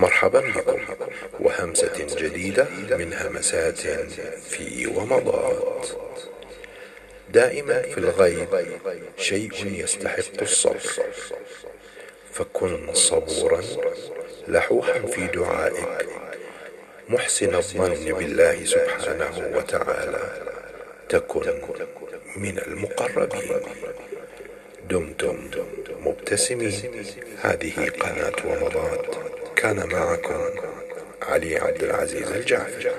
مرحبا بكم. وهمسة جديدة من همسات في ومضات. دائما في الغيب شيء يستحق الصبر. فكن صبورا لحوحا في دعائك. محسن الظن بالله سبحانه وتعالى. تكن من المقربين. دمتم مبتسمين. هذه قناة ومضات. كان معكم علي عبد العزيز الجعفر.